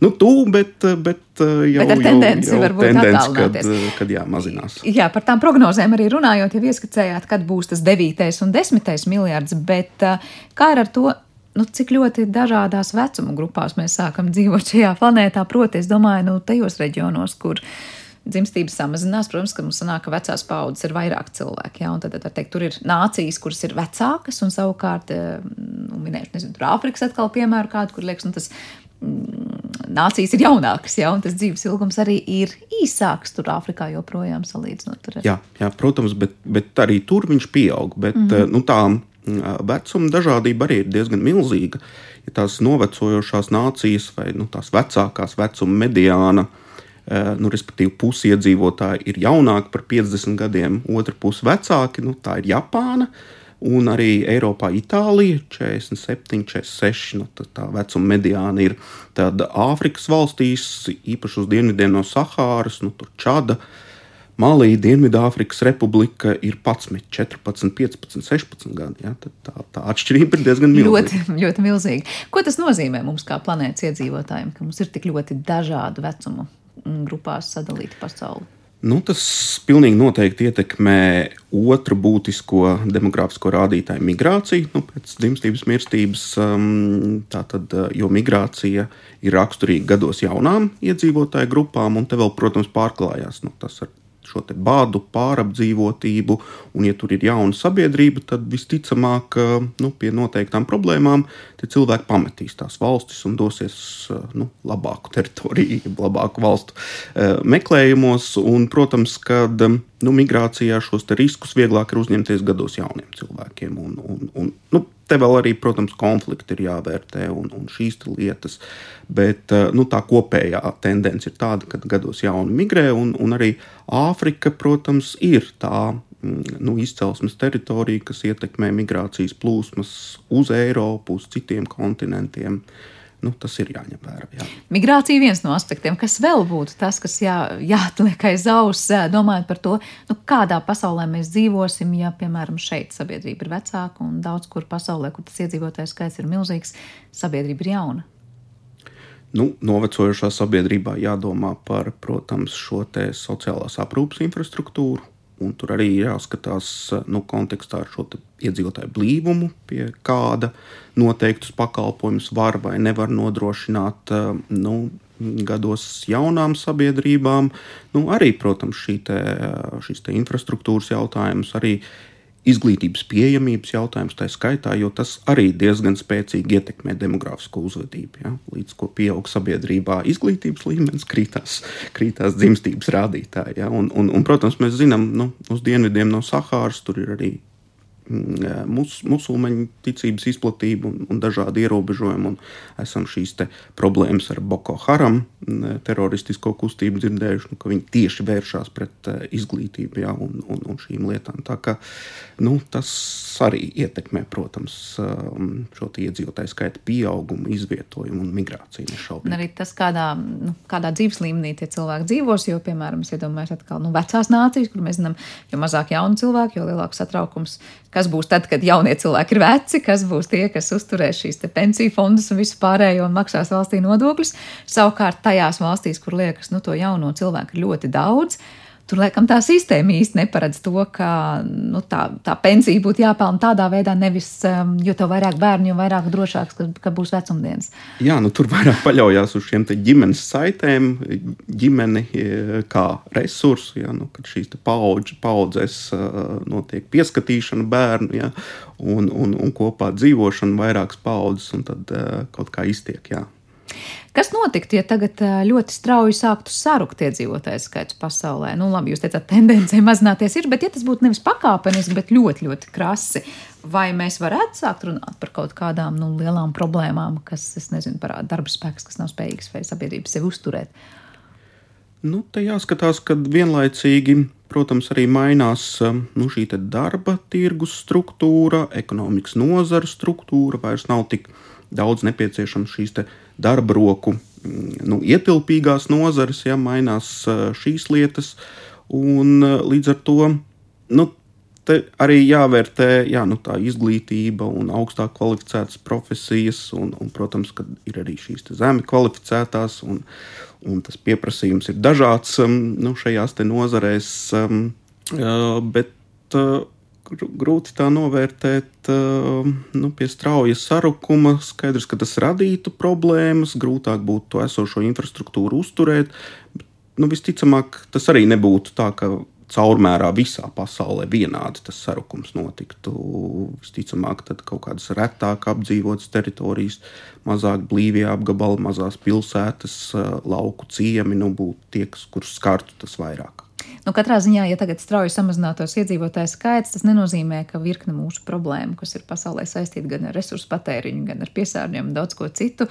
Nu, tuvu, bet, bet jau bet ar tendenci jau, jau varbūt tendence, kad, kad jā, mazinās. Jā, par tām prognozēm arī runājot, jau ieskicējāt, kad būs tas 9. un 10. miljards, bet kā ir ar to? Nu, cik ļoti dažādās vecuma grupās mēs sākam dzīvot šajā planētā. Proti, es domāju, nu, tajos reģionos, kur uh, dzimstība samazinās, protams, ka mums sanāk, ka vecās paudzes ir vairāk cilvēki. Ja? Tad, tad teikt, tur ir nācijas, kuras ir vecākas, un savukārt, eh, nu, minēšu, nezinu, tur Āfrikas atkal piemēru kādu, kur liekas, nu, tas mm, nācijas ir jaunākas, ja? un tas dzīves ilgums arī ir īsāks tur Āfrikā joprojām salīdzinot. Ar... Jā, jā, protams, bet, bet arī tur viņš pieaug. Bet, mm -hmm. nu, tā mm, vecuma dažādība arī ir diezgan milzīga. Ja tās novecojošās nācijas vai nu, tās vecākās vecuma mediāna uh, nu, respektīvi, pusi iedzīvotāji ir jaunāki par 50 gadiem, otra puse vecāki. Nu, tā ir Japāna. Un arī Eiropā, Itālija 47, 46. Nu, tā vecuma mediāna ir. Tad Āfrikas valstīs, īpaši uz dienvidiem no Sahāras, nu, tur Čada, Malī, Dienvidāfrikas Republika ir 11, 14, 15, 16 gadi. Ja? Tad tā, tā atšķirība ir diezgan milzīga. Ļoti, ļoti milzīga. Ko tas nozīmē mums kā planētas iedzīvotājiem, ka mums ir tik ļoti dažādu vecumu grupās sadalīta pasaule? Nu, tas pilnīgi noteikti ietekmē otru būtisko demogrāfisko rādītāju - migrāciju. Nu, pēc dzimstības mirstības, um, tātad, uh, jo migrācija ir raksturīga gados jaunām iedzīvotāju grupām, un te vēl, protams, pārklājās nu, tas ar šo bādu, pārapdzīvotību, un, ja tur ir jauna sabiedrība, tad visticamāk, nu, pie noteiktām problēmām cilvēki pametīs tās valstis un dosies nu, labāku teritoriju, labāku valstu meklējumos. Un, protams, ka nu, migrācijā šos riskus vieglāk ir uzņemties gados jauniem cilvēkiem. Un, un, un, nu, te vēl arī, protams, konflikti ir jāvērtē un, un šīs lietas. Bet nu, tā kopējā tendence ir tāda, ka gados jauni migrē, un, un arī Āfrika, protams, ir tā mm, nu, izcelsmes teritorija, kas ietekmē migrācijas plūsmas uz Eiropu, uz citiem kontinentiem. Nu, tas ir jāņem vērā. Jā. Migrācija viens no aspektiem, kas vēl būtu tas, kas jā, jāatliek aiz auss, domājot par to, nu, kādā pasaulē mēs dzīvosim. Ja, piemēram, šeit sabiedrība ir vecāka un daudz kur pasaulē, kur tas iedzīvotājs skaits ir milzīgs, sabiedrība ir jauna nu, novecojušā sabiedrībā jādomā par, protams, šo sociālās aprūpes infrastruktūru. Un tur arī jāskatās nu, kontekstā ar šo iedzīvotāju blīvumu, pie kāda noteiktus pakalpojumus var vai nevar nodrošināt nu, gados jaunām sabiedrībām. Nu, arī, protams, šī te, šīs te infrastruktūras jautājums, arī izglītības pieejamības jautājums, tā skaitā, jo tas arī diezgan spēcīgi ietekmē demogrāfisko uzvedību. Ja? Līdz ko pieaug sabiedrībā izglītības līmenis, krītās, krītās dzimstības rādītāji. Ja? Un, un, un, protams, mēs zinām, nu, uz dienvidiem no Sahāras tur ir arī mus, musulmaņu ticības izplatību un, un dažādi ierobežojumi. Un esam šīs problēmas ar Boko Haram teroristisko kustību dzirdējuši, nu, ka viņi tieši vēršas pret uh, izglītību ja, un, un, un šīm lietām. Tā kā, nu, tas arī ietekmē, protams, um, šo iedzīvotāju skaita pieaugumu, izvietojumu un migrāciju. Un arī tas, kādā, nu, kādā dzīves līmenī tie cilvēki dzīvos, jo, piemēram, iedomājamies atkal nu, vecās nācijas, kur mēs zinām, jo mazāk jaunu cilvēku, jo lielāks satraukums kas būs tad, kad jaunie cilvēki ir veci, kas būs tie, kas uzturēs šīs pensiju fondus un visu pārējo un maksās valstī nodokļus. Savukārt tajās valstīs, kur liekas, nu, to jauno cilvēku ir ļoti daudz, Tur, laikam, tā sistēma īsti neparedz to, ka nu, tā, tā pensija būtu jāpelna tādā veidā, nevis um, jo tev vairāk bērnu, jo vairāk drošāks, ka, ka būs vecumdienas. Jā, nu, tur vairāk paļaujas uz šiem ģimenes saitēm, ģimeni e, kā resursu, ja, nu, kad šīs paudž, paudzēs uh, notiek pieskatīšana bērnu, ja, un, un, un kopā dzīvošana vairākas paudzes, un tad uh, kaut kā iztiek. Jā. Kas notiktu, ja tagad ļoti strauji sāktu sarukt iedzīvotāju skaits pasaulē? Nu, labi, jūs teicāt, tendence mazināties ir, bet ja tas būtu nevis pakāpeniski, bet ļoti, ļoti krasi, vai mēs varētu sākt runāt par kaut kādām nu, lielām problēmām, kas, es nezinu, parāda darba spēks, kas nav spējīgs vai sabiedrība sevi uzturēt? Nu, te jāskatās, ka vienlaicīgi, protams, arī mainās nu, šī darba tirgus struktūra, ekonomikas nozara struktūra. Vairs nav tik daudz nepieciešams šīs darba roku mm, nu, ietilpīgās nozares, ja mainās šīs lietas. Un līdz ar to nu, arī jāvērtē jā, nu, tā izglītība un augstāk kvalificētas profesijas, un, un protams, ka ir arī šīs zemi kvalificētās, un, un tas pieprasījums ir dažāds nu, šajās nozarēs. Bet grūti tā novērtēt. Nu, pie strauja sarukuma skaidrs, ka tas radītu problēmas, grūtāk būtu to esošo infrastruktūru uzturēt. Bet, nu, visticamāk, tas arī nebūtu tā, ka caurmērā visā pasaulē vienādi tas sarukums notiktu. Visticamāk, tad kaut kādas retāk apdzīvotas teritorijas, mazāk blīvie apgabali, mazās pilsētas, lauku ciemi nu, būtu tie, kurus skartu tas vairāk. Nu, katrā ziņā, ja tagad strauji samazinātos iedzīvotāju skaits, tas nenozīmē, ka virkne mūsu problēmu, kas ir pasaulē saistīta gan ar resursu patēriņu, gan ar piesārņojumu, daudz ko citu,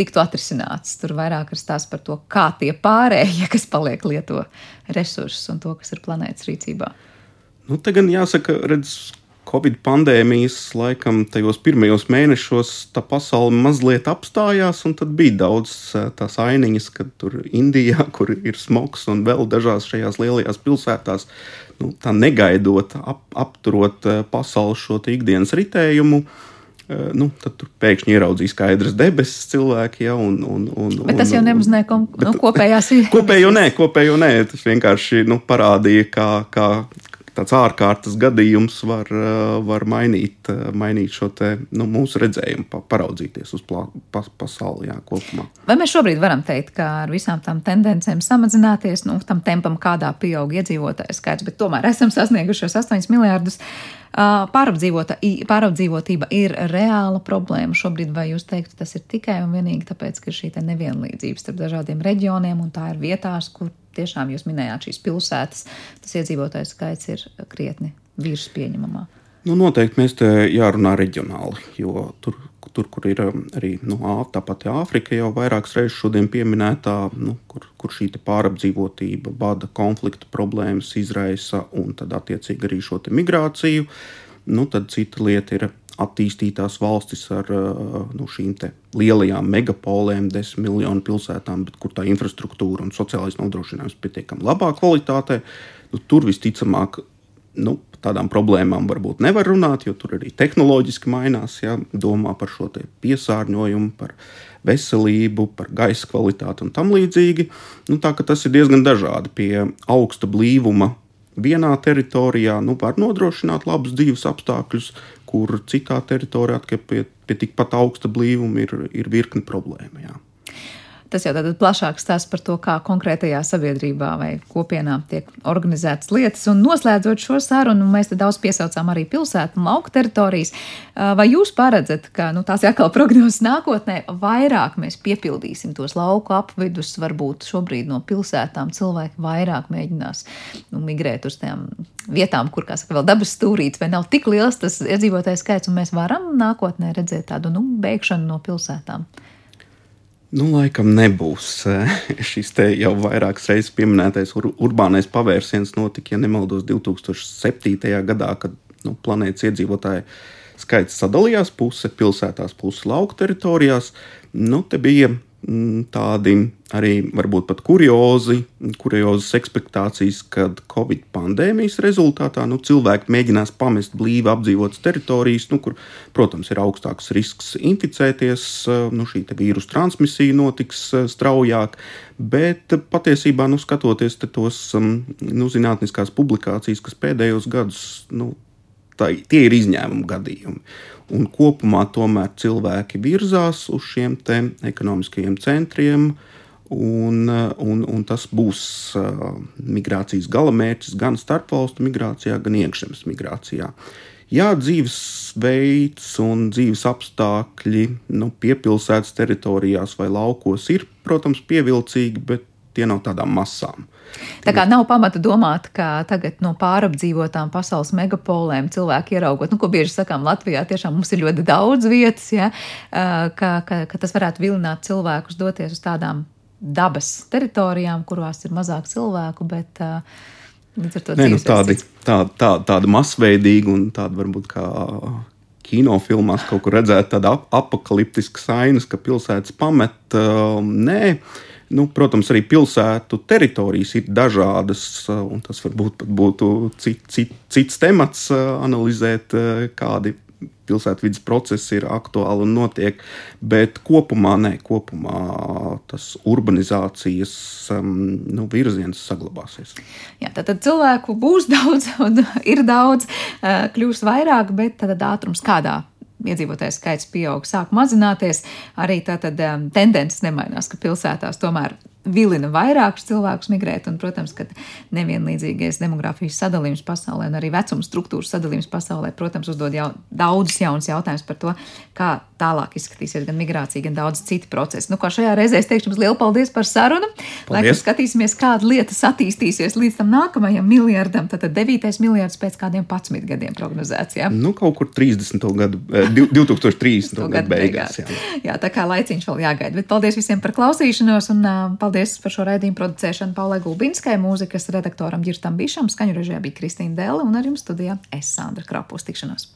tiktu atrisināts. Tur vairāk ir stāsts par to, kā tie pārējie, kas paliek, lieto resursus un to, kas ir planētas rīcībā. Nu, te gan jāsaka, redz, Covid pandēmijas laikam tajos pirmajos mēnešos tā pasaule mazliet apstājās, un tad bija daudz eh, tās ainiņas, kad tur Indijā, kur ir smogs un vēl dažās šajās lielajās pilsētās, nu, tā negaidot, ap, apturot eh, pasaules šo ikdienas ritējumu. Eh, nu, tad pēkšņi ieraudzīja skaidrs debesis cilvēki. Ja, un, un, un, bet tas jau nemaz ne kom, nu, kopējās kopējo nē, kopējo nē. Tas vienkārši nu, parādīja, kā, kā, tāds ārkārtas gadījums var, var mainīt, mainīt šo te, nu, mūsu redzējumu, paraudzīties uz plā, pa, pasauli jā, kopumā. Vai mēs šobrīd varam teikt, ka ar visām tām tendencēm samazināties, nu, tam tempam, kādā pieaug iedzīvotāju skaits, bet tomēr esam sasnieguši šos 8 miljārdus? Pārapdzīvotība ir reāla problēma šobrīd, vai jūs teiktu, tas ir tikai un vienīgi tāpēc, ka šī nevienlīdzība starp dažādiem reģioniem un tā ir vietās, kur tiešām jūs minējāt šīs pilsētas, tas iedzīvotāju skaits ir krietni virs pieņemamā. Nu, noteikti mēs te jārunā reģionāli, jo tur, tur kur ir um, arī nu, tā pati Āfrika, jau vairākas reizes šodien pieminētā, nu, kur, kur šī pārapdzīvotība, bada konflikta problēmas izraisa un tad attiecīgi arī šo migrāciju. Nu, tad cita lieta ir attīstītās valstis ar uh, nu, šīm lielajām megapolēm, desmit miljonu pilsētām, bet kur tā infrastruktūra un sociālais nodrošinājums pietiekami labā kvalitātē. Nu, tur visticamāk nu, tādām problēmām varbūt nevar runāt, jo tur arī tehnoloģiski mainās. Ja, domā par šo piesārņojumu, par veselību, par gaisa kvalitāti un tam līdzīgi. Nu, tas ir diezgan dažādi. Pie augsta blīvuma vienā teritorijā nu, var nodrošināt labus dzīves apstākļus, kur citā teritorijā pie, pie tikpat augsta blīvuma ir, ir virkni problēma. Jā. Tas jau tātad plašāks stāsts par to, kā konkrētajā sabiedrībā vai kopienā tiek organizētas lietas. Un noslēdzot šo sarunu, mēs te daudz piesaucām arī pilsētu un lauku teritorijas. Vai jūs paredzat, ka nu, tās atkal prognozes nākotnē, vairāk mēs piepildīsim tos lauku apvidus, varbūt šobrīd no pilsētām cilvēki vairāk mēģinās nu, migrēt uz tām vietām, kur, kā saka, vēl dabas stūrītes, vai nav tik liels tas iedzīvotājs skaits, un mēs varam nākotnē redzēt tādu nu, beigšanu no pilsētām. Nu, laikam nebūs šis te jau vairākas reizes pieminētais ur urbānais pavērsiens notika, ja nemaldos, 2007. gadā, kad nu, planētas iedzīvotāju skaits sadalījās puse pilsētās, puse lauku teritorijās. Nu, te bija tādi arī varbūt pat kuriozi, kuriozas ekspektācijas, kad Covid pandēmijas rezultātā nu, cilvēki mēģinās pamest blīvi apdzīvotas teritorijas, nu, kur, protams, ir augstāks risks inficēties, nu, šī vīrusu transmisija notiks eh, straujāk, bet patiesībā, nu, skatoties tos mm, nu, zinātniskās publikācijas, kas pēdējos gadus, nu, tā, tie ir izņēmuma gadījumi un kopumā tomēr cilvēki virzās uz šiem ekonomiskajiem centriem. Un, un, un tas būs uh, migrācijas galamērķis gan starpvalstu migrācijā, gan iekšzemes migrācijā. Jā, dzīvesveids un dzīves apstākļi nu, piepilsētas teritorijās vai laukos ir, protams, pievilcīgi, bet tie nav tādām masām. Tā kā nav pamata domāt, ka tagad no pārapdzīvotām pasaules megapolēm cilvēki ieraugot, nu, ko bieži sakām Latvijā, tiešām mums ir ļoti daudz vietas, ja, ka, ka, ka tas varētu vilināt cilvēkus doties uz tādām dabas teritorijām, kurās ir mazāk cilvēku, bet līdz ar to Nē, nu, tādi, tā, tā, tāda masveidīga un tāda varbūt kā kinofilmās kaut kur redzēt tāda ap apakaliptiska sainas, ka pilsētas pamet. Uh, nē, Nu, protams, arī pilsētu teritorijas ir dažādas, un tas varbūt pat būtu cit, cit, cits temats analizēt, kādi pilsētvidas procesi ir aktuāli un notiek. Bet kopumā, nē, kopumā tas urbanizācijas um, nu, virziens saglabāsies. Jā, tad cilvēku būs daudz, un ir daudz, kļūs vairāk, bet tad ātrums kādā iedzīvotāju skaits pieaug, sāk mazināties. Arī tā tad um, tendences nemainās, ka pilsētās tomēr vilina vairākus cilvēkus migrēt. Un, protams, ka nevienlīdzīgais demogrāfijas sadalījums pasaulē un arī vecuma struktūras sadalījums pasaulē, protams, uzdod jau daudzus jaunus jautājumus par to, kā tālāk izskatīsies gan migrācija, gan daudz citu procesu. Nu, kā šajā reizē es teikšu jums lielu paldies par sarunu. Lai mēs skatīsimies, kāda lietas attīstīsies līdz tam nākamajam miljardam, tad devītais miljards pēc kādiem 11 gadiem prognozēts. Jā, nu, kaut kur 30. gadu, 2030. gadu beigās. Jā. jā, tā kā laiciņš vēl jāgaida. Bet paldies visiem par klausīšanos un uh, paldies Paldies par šo raidījumu producēšanu Paulai Gulbinskai, mūzikas redaktoram Girstam Bišam, skaņu režijā bija Kristīna Dēle un ar jums studijā es Sandra Krapūs tikšanos.